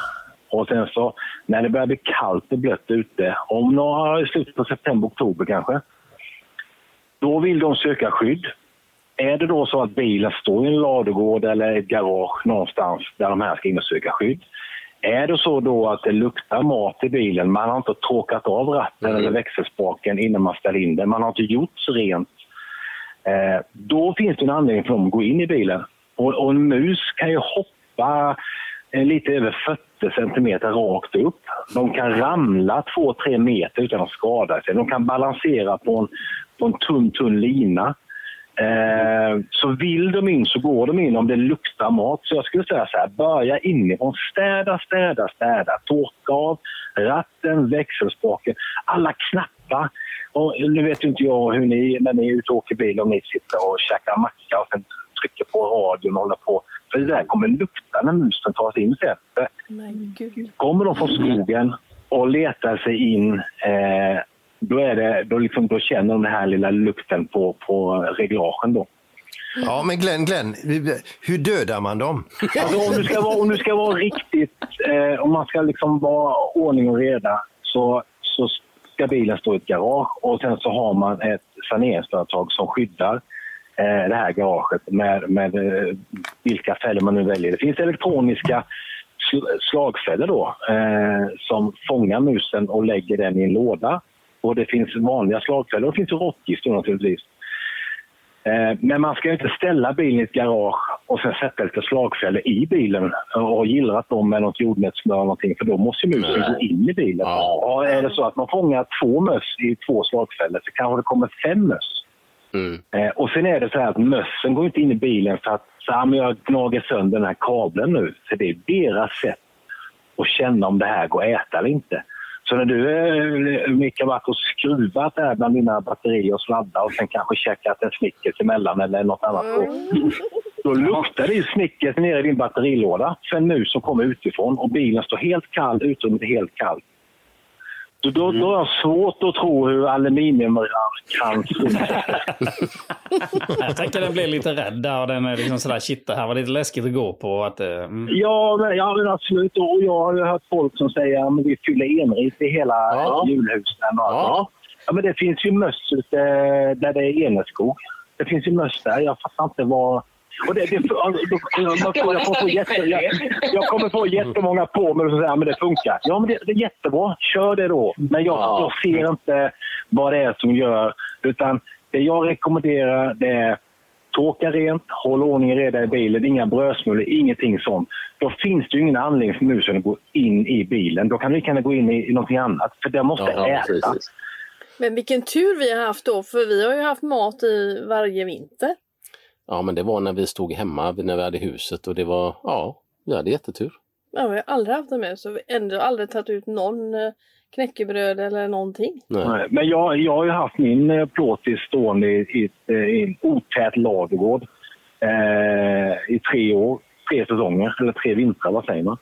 Och sen så när det börjar bli kallt och blött ute, om några i slutet på september, oktober kanske, då vill de söka skydd. Är det då så att bilen står i en ladugård eller ett garage någonstans där de här ska in och söka skydd. Är det så då att det luktar mat i bilen, man har inte tråkat av ratten eller växelspaken innan man ställer in den, man har inte gjort så rent. Eh, då finns det en anledning för dem att gå in i bilen. Och, och en mus kan ju hoppa eh, lite över 40 centimeter rakt upp. De kan ramla 2-3 meter utan att skada sig. De kan balansera på en, på en tunn, tunn lina. Eh, så vill de in så går de in om det luktar mat. Så jag skulle säga så här, börja inifrån. Städa, städa, städa. Torka av ratten, växelspaken, alla knappar. Och nu vet inte jag hur ni, när ni är ute och åker bil, om ni sitter och käkar macka och sen trycker på radion och håller på. För det där kommer lukta när musen tar sig in sen. Kommer de från skogen och letar sig in, eh, då, är det, då, liksom, då känner de den här lilla lukten på, på reglagen. Då. Ja, men Glenn, Glenn, hur dödar man dem? Alltså, om, du ska vara, om du ska vara riktigt, eh, om man ska liksom vara ordning och reda så, så ska bilen stå i ett garage och sen så har man ett saneringsföretag som skyddar eh, det här garaget med, med eh, vilka fällor man nu väljer. Det finns elektroniska sl- slagfällor då eh, som fångar musen och lägger den i en låda. Och det finns vanliga slagfällor och det finns råttgift naturligtvis. Eh, Men man ska inte ställa bilen i ett garage och sen sätta lite slagfällor i bilen och gillrat dem med något jordnötssmör eller någonting för då måste ju musen gå in i bilen. Och är det så att man fångar två möss i två slagfällor så kanske det kommer fem möss. Mm. Eh, och sen är det så här att mössen går inte in i bilen för att så här, men jag gnager sönder den här kabeln nu. Så det är deras sätt att känna om det här går att äta eller inte. Så när du, eh, Micke, varit och skruvat där bland dina batterier och sladdar och sen kanske käkat en Snickers emellan eller något annat. Då, då luktar det ju Snickers nere i din batterilåda för en mus som kommer utifrån och bilen står helt kall, utrymmet är helt kallt. Så då, då har jag svårt att tro hur aluminium kan Jag tänker den blir lite rädd där och den är liksom sådär shit det här var lite läskigt att gå på. Att, eh, mm. Ja, men, ja men absolut. Och jag har ju hört folk som säger att vi fyller enris i hela Ja. julhusen. Och ja. ja, men det finns ju möss ute där det är eneskog. Det finns ju möss där. Jag fattar inte vad... Och det, det, då, jag, får- jag, får få jätte, jag, jag kommer få jättemånga på mig som säger att det funkar. Ja, men det, det är jättebra. Kör det då. Men jag, jag ser inte vad det är som gör. Utan det jag rekommenderar det är torka rent, håll ordning och reda i bilen, inga brödsmulor, ingenting sånt. Då finns det ju ingen anledning för musen att gå in i bilen. Då kan lika gärna gå in i, i någonting annat, för den måste Ja, äta. precis. Men vilken tur vi har haft då, för vi har ju haft mat i varje vinter. Ja, men det var när vi stod hemma, när vi hade huset och det var, ja, vi hade jättetur. Ja, vi har aldrig haft det med, så vi har ändå aldrig tagit ut någon eh, knäckebröd eller någonting. Nej, Men jag, jag har ju haft min eh, plåtis stående i, i, ett, i en otät ladugård eh, i tre år, tre säsonger, eller tre vintrar, vad säger man?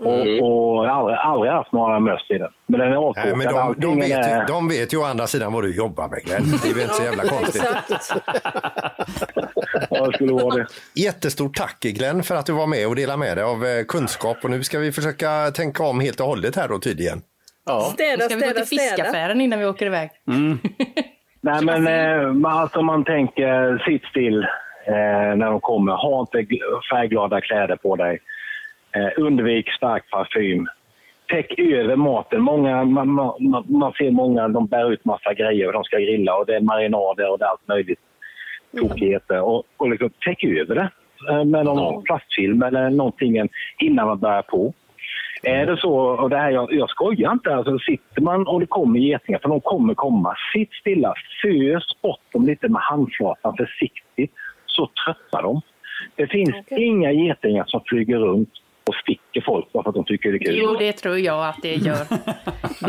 Och, och aldrig, aldrig haft några möss i den. Men den är avkokad. Nej, men de, de, vet är- ju, de vet ju å andra sidan vad du jobbar med Glenn. Det är väl inte så jävla konstigt. Ja, det skulle vara det. Jättestort tack Glenn för att du var med och delade med dig av eh, kunskap. Och nu ska vi försöka tänka om helt och hållet här då tydligen. Ja. Städa, Ska vi gå till städa. fiskaffären innan vi åker iväg? Nej, men eh, man- alltså man tänker sitt still eh, när de kommer. Ha inte gl- färgglada kläder på dig. Eh, undvik stark parfym. Täck över maten. Många, man, man, man ser många, de bär ut massa grejer och de ska grilla och det är marinader och det är allt möjligt tokigheter. Och, och liksom, täck över det eh, med någon plastfilm eller någonting innan man börjar på. Är det så, och det här, jag, jag skojar inte, alltså sitter man och det kommer getingar, för de kommer komma, sitt stilla, fös bort dem lite med handflatan försiktigt, så tröttnar de. Det finns inga getingar som flyger runt och sticker folk bara för att de tycker det är kul. Jo, det tror jag att det gör.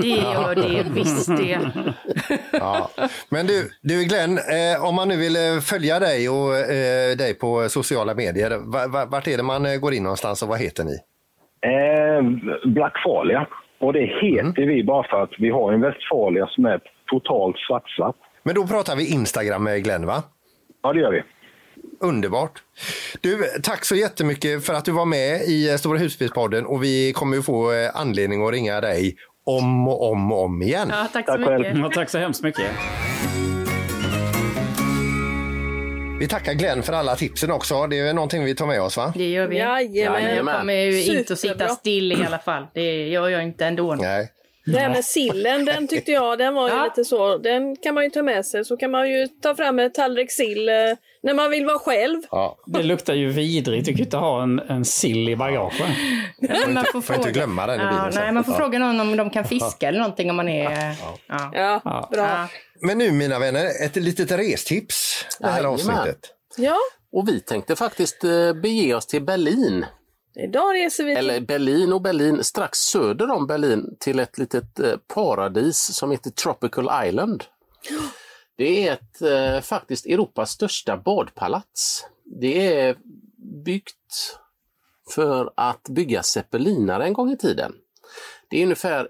Det gör det visst det. Ja. Men du, du Glenn, eh, om man nu vill eh, följa dig och eh, dig på sociala medier, va- va- vart är det man eh, går in någonstans och vad heter ni? Eh, Blackfalia. Och det heter vi bara för att vi har en Westfalia som är totalt svartsvart. Men då pratar vi Instagram med Glenn va? Ja, det gör vi. Underbart. Du, tack så jättemycket för att du var med i eh, Stora husbilspodden och vi kommer ju få eh, anledning att ringa dig om och om och om igen. Ja, tack så mycket. Ja, tack så hemskt mycket. Vi tackar Glenn för alla tipsen också. Det är någonting vi tar med oss va? Det gör vi. Jajamän. Jag kommer ju inte att sitta still i alla fall. Det gör jag inte ändå. Nej. Det här med sillen, den tyckte jag, den var ju lite så, den kan man ju ta med sig. Så kan man ju ta fram en tallrik sill eh, när man vill vara själv. Ja. Det luktar ju vidrigt. Du kan ju inte ha en, en sill i bagaget. Man får Får inte glömma den i bilen Ja, nej, man får Ja. fråga någon om de kan fiska eller någonting om man är... Ja, Ja, bra. Men nu mina vänner, ett litet restips det här Jajamän. avsnittet. Ja, Och vi tänkte faktiskt eh, bege oss till Berlin. Idag reser vi Eller till... Berlin och Berlin, strax söder om Berlin till ett litet eh, paradis som heter Tropical Island. Det är ett, eh, faktiskt Europas största badpalats. Det är byggt för att bygga zeppelinare en gång i tiden. Det är ungefär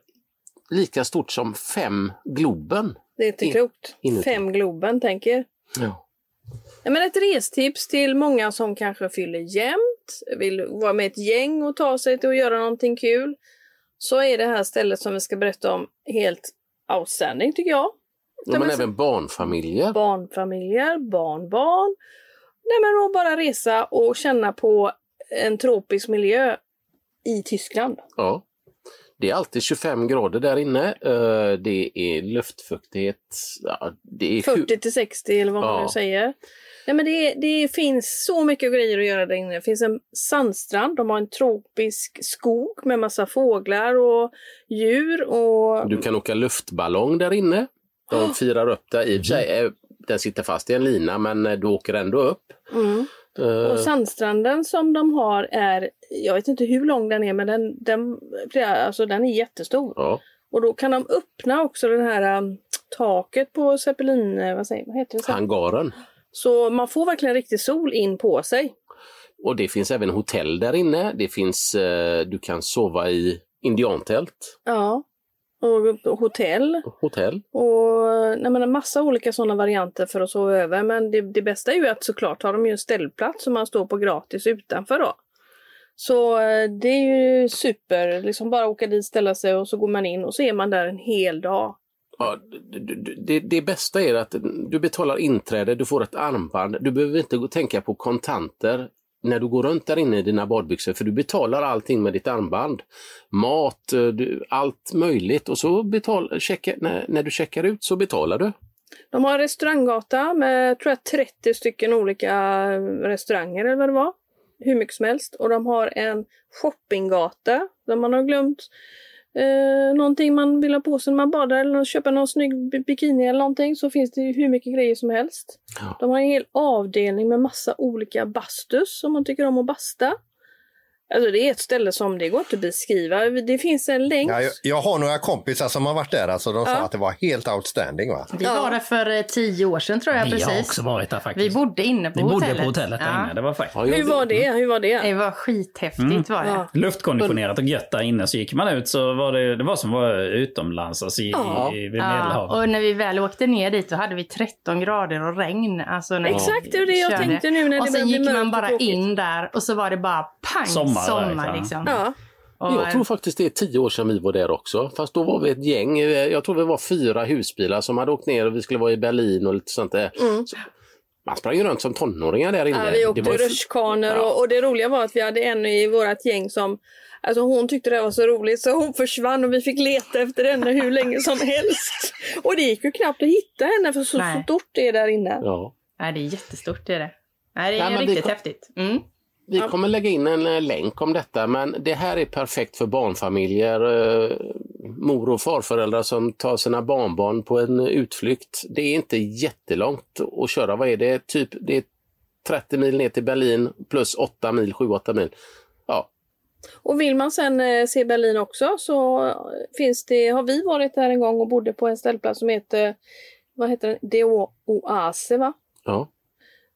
lika stort som fem Globen. Det är inte In- klokt. inuti. Fem Globen, tänker. Ja. Ja, men ett restips till många som kanske fyller jämnt, vill vara med ett gäng och ta sig till att göra någonting kul. Så är det här stället som vi ska berätta om helt outstanding tycker jag. Ja, men även barnfamiljer. Barnfamiljer, barnbarn. Nej men att bara resa och känna på en tropisk miljö i Tyskland. Ja. Det är alltid 25 grader där inne. Eh, Det är luftfuktighet. Ja, det är 40 till 60 eller vad man Ja. nu säger. Nej, men det, det finns så mycket grejer att göra där inne. Det finns en sandstrand, de har en tropisk skog med massa fåglar och djur. Och... Du kan åka luftballong där inne. De firar upp det. I och för sig, eh, den sitter fast i en lina men eh, du åker ändå upp. Mm. Och sandstranden som de har är, jag vet inte hur lång den är, men den, den, alltså den är jättestor. Ja. Och då kan de öppna också det här um, taket på Zeppelin, eh, vad, säger, vad heter det? Hangaren. Så man får verkligen riktig sol in på sig. Och det finns även hotell där inne. Det finns, eh, du kan sova i indiantält. Ja. Och, och hotell. Hotell. Och nej, men en massa olika sådana varianter för att sova över. Men det, det bästa är ju att såklart har de ju en ställplats som man står på gratis utanför då. Så eh, det är ju super, liksom bara åka dit, ställa sig och så går man in och så är man där en hel dag. Ja, det, det- det, bästa är att du betalar inträde, du får ett armband. Du behöver inte gå tänka på kontanter när du går runt där inne i dina badbyxor för du betalar allting med ditt armband. Mat, eh, du, allt möjligt och så betal, checka, när, när du checkar ut så betalar du. De har en restauranggata med tror jag 30 stycken olika restauranger eller vad det var. Hur mycket som helst. Och de har en shoppinggata där man har glömt eh, någonting man vill ha på sig när man badar eller köpa någon snygg bi- bikini eller någonting så finns det ju hur mycket grejer som helst. De har en hel avdelning med massa olika bastus om man tycker om att basta. Alltså det är ett ställe som det går inte att beskriva. Det finns en länk. Ja, jag, jag har några kompisar som har varit där, alltså de sa Ja. att det var helt outstanding. Va? Vi var där för eh, tio år sedan tror jag Vi precis. har också varit där faktiskt. Vi bodde inne på Vi bodde hotellet. på hotellet där inne. Det var fräckt. Hur var det? Hur var det? Det var skithäftigt Mm. var det. Luftkonditionerat och gött där inne. Så gick man ut så var det, det var som vara utomlands, alltså i, Ja. i, vid Ja, Medelhavet. och när vi väl åkte ner dit då hade vi 13 grader och regn. Alltså när vi Exakt, det är det jag körde. tänkte nu när det Och sen gick man bara in där och så var det bara pang Sommar, sommar, ja. liksom. Ja. Och, Jag tror faktiskt det är tio år sedan vi var där också. Fast då var vi ett gäng. eh, Jag tror vi var fyra husbilar som hade åkt ner och vi skulle vara i Berlin och lite sånt där. Mm. Så man sprang ju runt som tonåringar där inne. Ja, vi åkte rutschkanor Ja. och, och det roliga var att vi hade en i vårt gäng som Alltså hon tyckte det var så roligt så hon försvann och vi fick leta efter henne hur länge som helst. Och det gick ju knappt att hitta henne för så Nej. stort det är där inne. Ja. Nej, det är jättestort det är det. Nej, det är Nej, riktigt kom- häftigt. Mm. Vi kommer lägga in en eh, länk om detta men det här är perfekt för barnfamiljer, eh, mor och farföräldrar som tar sina barnbarn på en utflykt. Det är inte jättelångt att köra. Vad är det? Typ det är 30 mil ner till Berlin plus 8 mil, 7-8 mil. Ja, Och vill man sen eh, se Berlin också så finns det, har vi varit där en gång och bodde på en ställplats som heter, vad heter den, De Oase va? ja.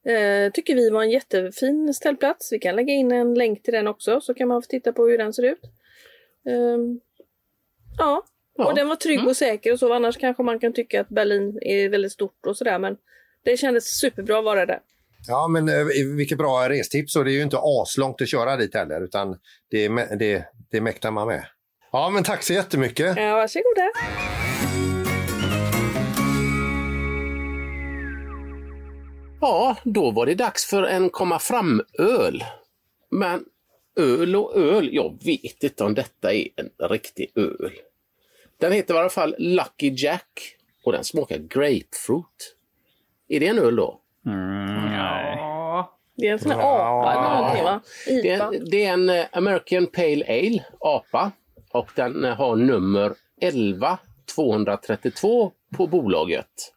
Eh, tycker vi var en jättefin ställplats. Vi kan lägga in en länk till den också så kan man få titta på hur den ser ut. Ehm, ja. Ja. och den var trygg och säker och så. Annars kanske man kan tycka att Berlin är väldigt stort och sådär men det kändes superbra att vara där. Ja, men eh, vilket bra restips och det är ju inte aslångt att köra dit heller utan det, det, det mäktar man med. Ja, men tack så jättemycket. Ja, varsågoda. Ja, då var det dags för en komma fram-öl. Men öl och öl, jag vet inte om detta är en riktig öl. Den heter i alla fall Lucky Jack och den smakar grapefruit. Är det en öl då? Ja. Det är en sån här apa eller någonting va? Det är, det är en eh, American Pale Ale, APA, och den eh, har nummer 11 232 på bolaget.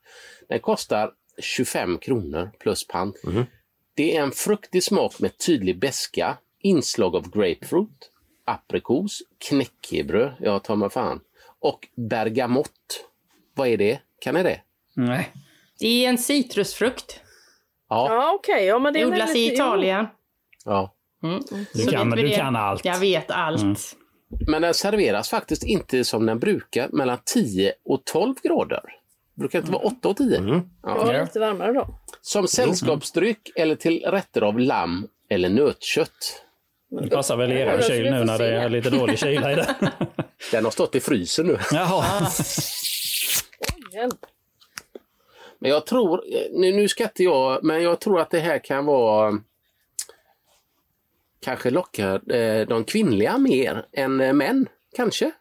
Den kostar 25 kronor plus pant. Det är en fruktig smak med tydlig beska, inslag av grapefruit, aprikos, knäckebröd, ja ta mig fan, och bergamott. Vad är det? Kan ni det? Nej. Det är en citrusfrukt. Ja. Ja okej, ja men det Odlas i Italien. ja. Mm. Du Så kan- du kan allt. Jag vet allt. Mm. Men den serveras faktiskt inte som den brukar mellan 10 och 12 grader. Det brukar inte vara 8 och 10. Ja, Ja. lite varmare då. Som sällskapsdryck eller till rätter av lamm eller nötkött. Det passar väl i er kyl nu när det är lite dålig kyla i det. Den har stått i frysen nu. Jaha. Hjälp. Men jag tror, nu, nu ska inte jag, men jag tror att det här kan vara kanske locka eh, de kvinnliga mer än eh, män. Kanske.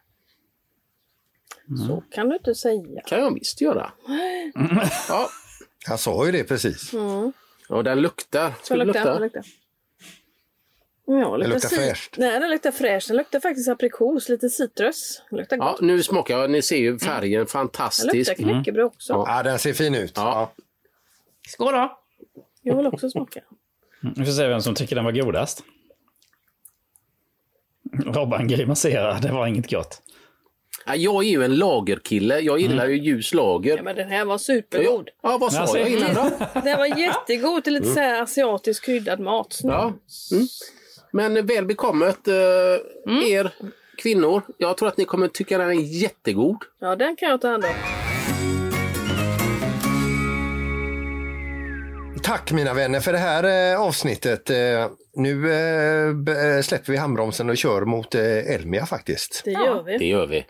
Så kan du inte säga. kan jag visst göra. Ja, Han sa ju det precis. Mm. och den luktar. Så Ska det luktar den. lukta? luktar. Ja, Den luktar fräscht. Nej, den luktar fräscht. Den luktar faktiskt aprikos, lite citrus. Den luktar Ja, gott. nu smakar jag. Ni ser ju färgen, Den fantastisk. luktar knäckebröd också. Ja. Ja, den ser fin ut. Ja. Skål då! Jag vill också smaka. Vi får se vem som tycker den var godast. Robban grimaserar, det var inget gott. Ja, Jag är ju en lagerkille. Jag gillar ju ljus lager. Ja, men den här var supergod. Ja, vad sa Alltså, jag innan då? Den var jättegod till lite så här asiatisk kryddad mat. Ja. Mm. Men väl bekommet eh, er kvinnor. Jag tror att ni kommer tycka den är jättegod. Ja, den kan jag ta hand om. Tack mina vänner för det här eh, avsnittet. Eh, nu eh, eh, släpper vi handbromsen och kör mot eh, Elmia faktiskt. Det gör vi. Det gör vi.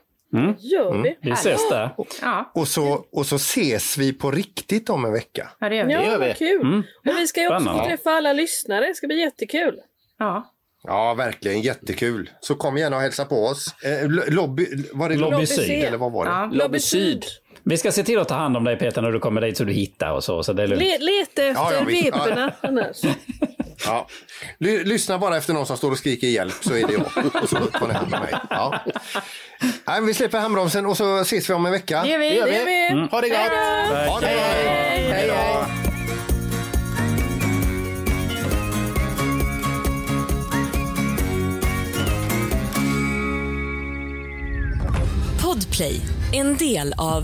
Gör vi. Vi ses där. Ja, Och så, och så ses vi på riktigt om en vecka. ja det gör vi. Ja, gör vi. kul. Och vi ska ju också få träffa alla lyssnare. Det ska bli jättekul. Ja. Ja, verkligen jättekul. Så kom gärna och hälsa på oss. Eh, lo- lobby, var det Lobby lobby Syd. Syd eller vad var det? Ja. Lobby Syd. Vi ska se till att ta hand om dig Peter när du kommer dit så du hittar och så. så det är lugnt. Le leta efter Ja, ja, visst. reporna annars. Ja. Ly- lyssna bara efter någon som står och skriker hjälp så är det jag. Och så tar ni hand om mig. Ja. Nej, vi släpper handbromsen och så ses vi om en vecka. Det gör vi. Det gör Det gör vi. vi. Ha det gott! Ha det bra. Hej då! Podplay, en del av